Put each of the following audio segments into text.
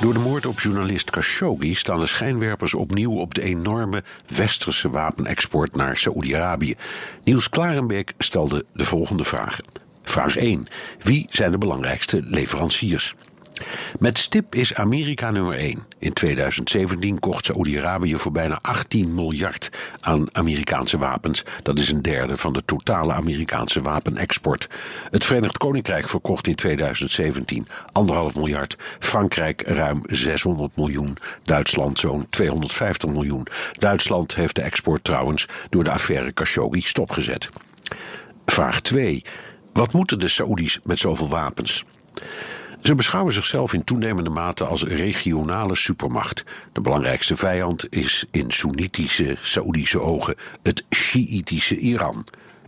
Door de moord op journalist Khashoggi staan de schijnwerpers opnieuw op de enorme westerse wapenexport naar Saoedi-Arabië. Niels Klarenbeek stelde de volgende vragen. Vraag 1. Wie zijn de belangrijkste leveranciers? Met stip is Amerika nummer 1. In 2017 kocht Saoedi-Arabië voor bijna 18 miljard aan Amerikaanse wapens. Dat is een derde van de totale Amerikaanse wapenexport. Het Verenigd Koninkrijk verkocht in 2017 1,5 miljard. Frankrijk ruim 600 miljoen. Duitsland zo'n 250 miljoen. Duitsland heeft de export trouwens door de affaire Khashoggi stopgezet. Vraag 2. Wat moeten de Saoedi's met zoveel wapens? Ze beschouwen zichzelf in toenemende mate als regionale supermacht. De belangrijkste vijand is in Soenitische Saoedische ogen het Sjiitische Iran.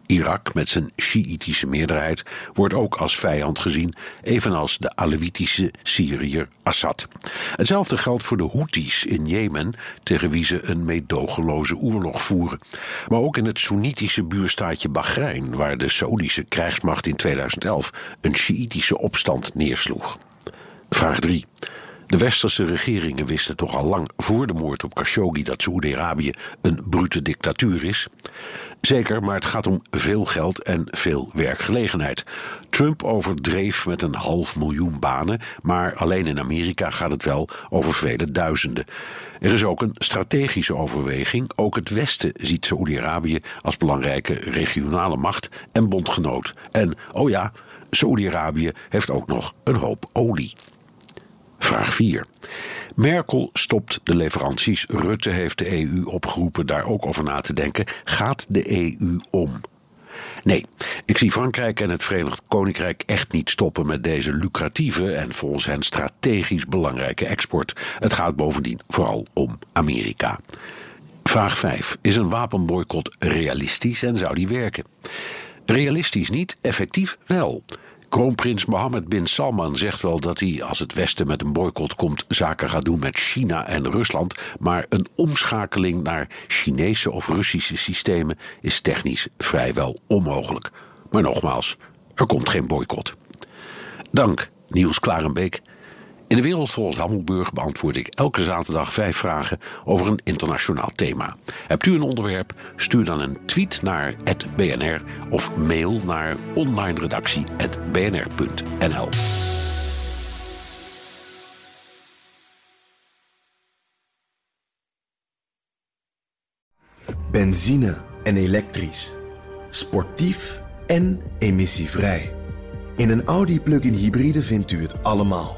Irak met zijn Sjiitische meerderheid wordt ook als vijand gezien, evenals de Alewitische Syriër Assad. Hetzelfde geldt voor de Houthis in Jemen, tegen wie ze een meedogenloze oorlog voeren. Maar ook in het Soenitische buurstaatje Bahrein, waar de Saoedische krijgsmacht in 2011 een Sjiitische opstand neersloeg. Vraag 3. De westerse regeringen wisten toch al lang voor de moord op Khashoggi dat Saoedi-Arabië een brute dictatuur is. Zeker, maar het gaat om veel geld en veel werkgelegenheid. Trump overdreef met een half miljoen banen, maar alleen in Amerika gaat het wel over vele duizenden. Er is ook een strategische overweging. Ook het Westen ziet Saoedi-Arabië als belangrijke regionale macht en bondgenoot. En, oh ja, Saoedi-Arabië heeft ook nog een hoop olie. Vraag 4. Merkel stopt de leveranties. Rutte heeft de EU opgeroepen daar ook over na te denken. Gaat de EU om? Nee, ik zie Frankrijk en het Verenigd Koninkrijk echt niet stoppen met deze lucratieve en volgens hen strategisch belangrijke export. Het gaat bovendien vooral om Amerika. Vraag 5. Is een wapenboycott realistisch en zou die werken? Realistisch niet, effectief wel. Kroonprins Mohammed bin Salman zegt wel dat hij, als het Westen met een boycott komt, zaken gaat doen met China en Rusland. Maar een omschakeling naar Chinese of Russische systemen is technisch vrijwel onmogelijk. Maar nogmaals, er komt geen boycott. Dank, Niels Klarenbeek. In de wereld volgens Hammelburg beantwoord ik elke zaterdag vijf vragen over een internationaal thema. Hebt u een onderwerp? Stuur dan een tweet naar @bnr of mail naar onlineredactie@bnr.nl. Benzine en elektrisch. Sportief en emissievrij. In een Audi plug-in hybride vindt u het allemaal.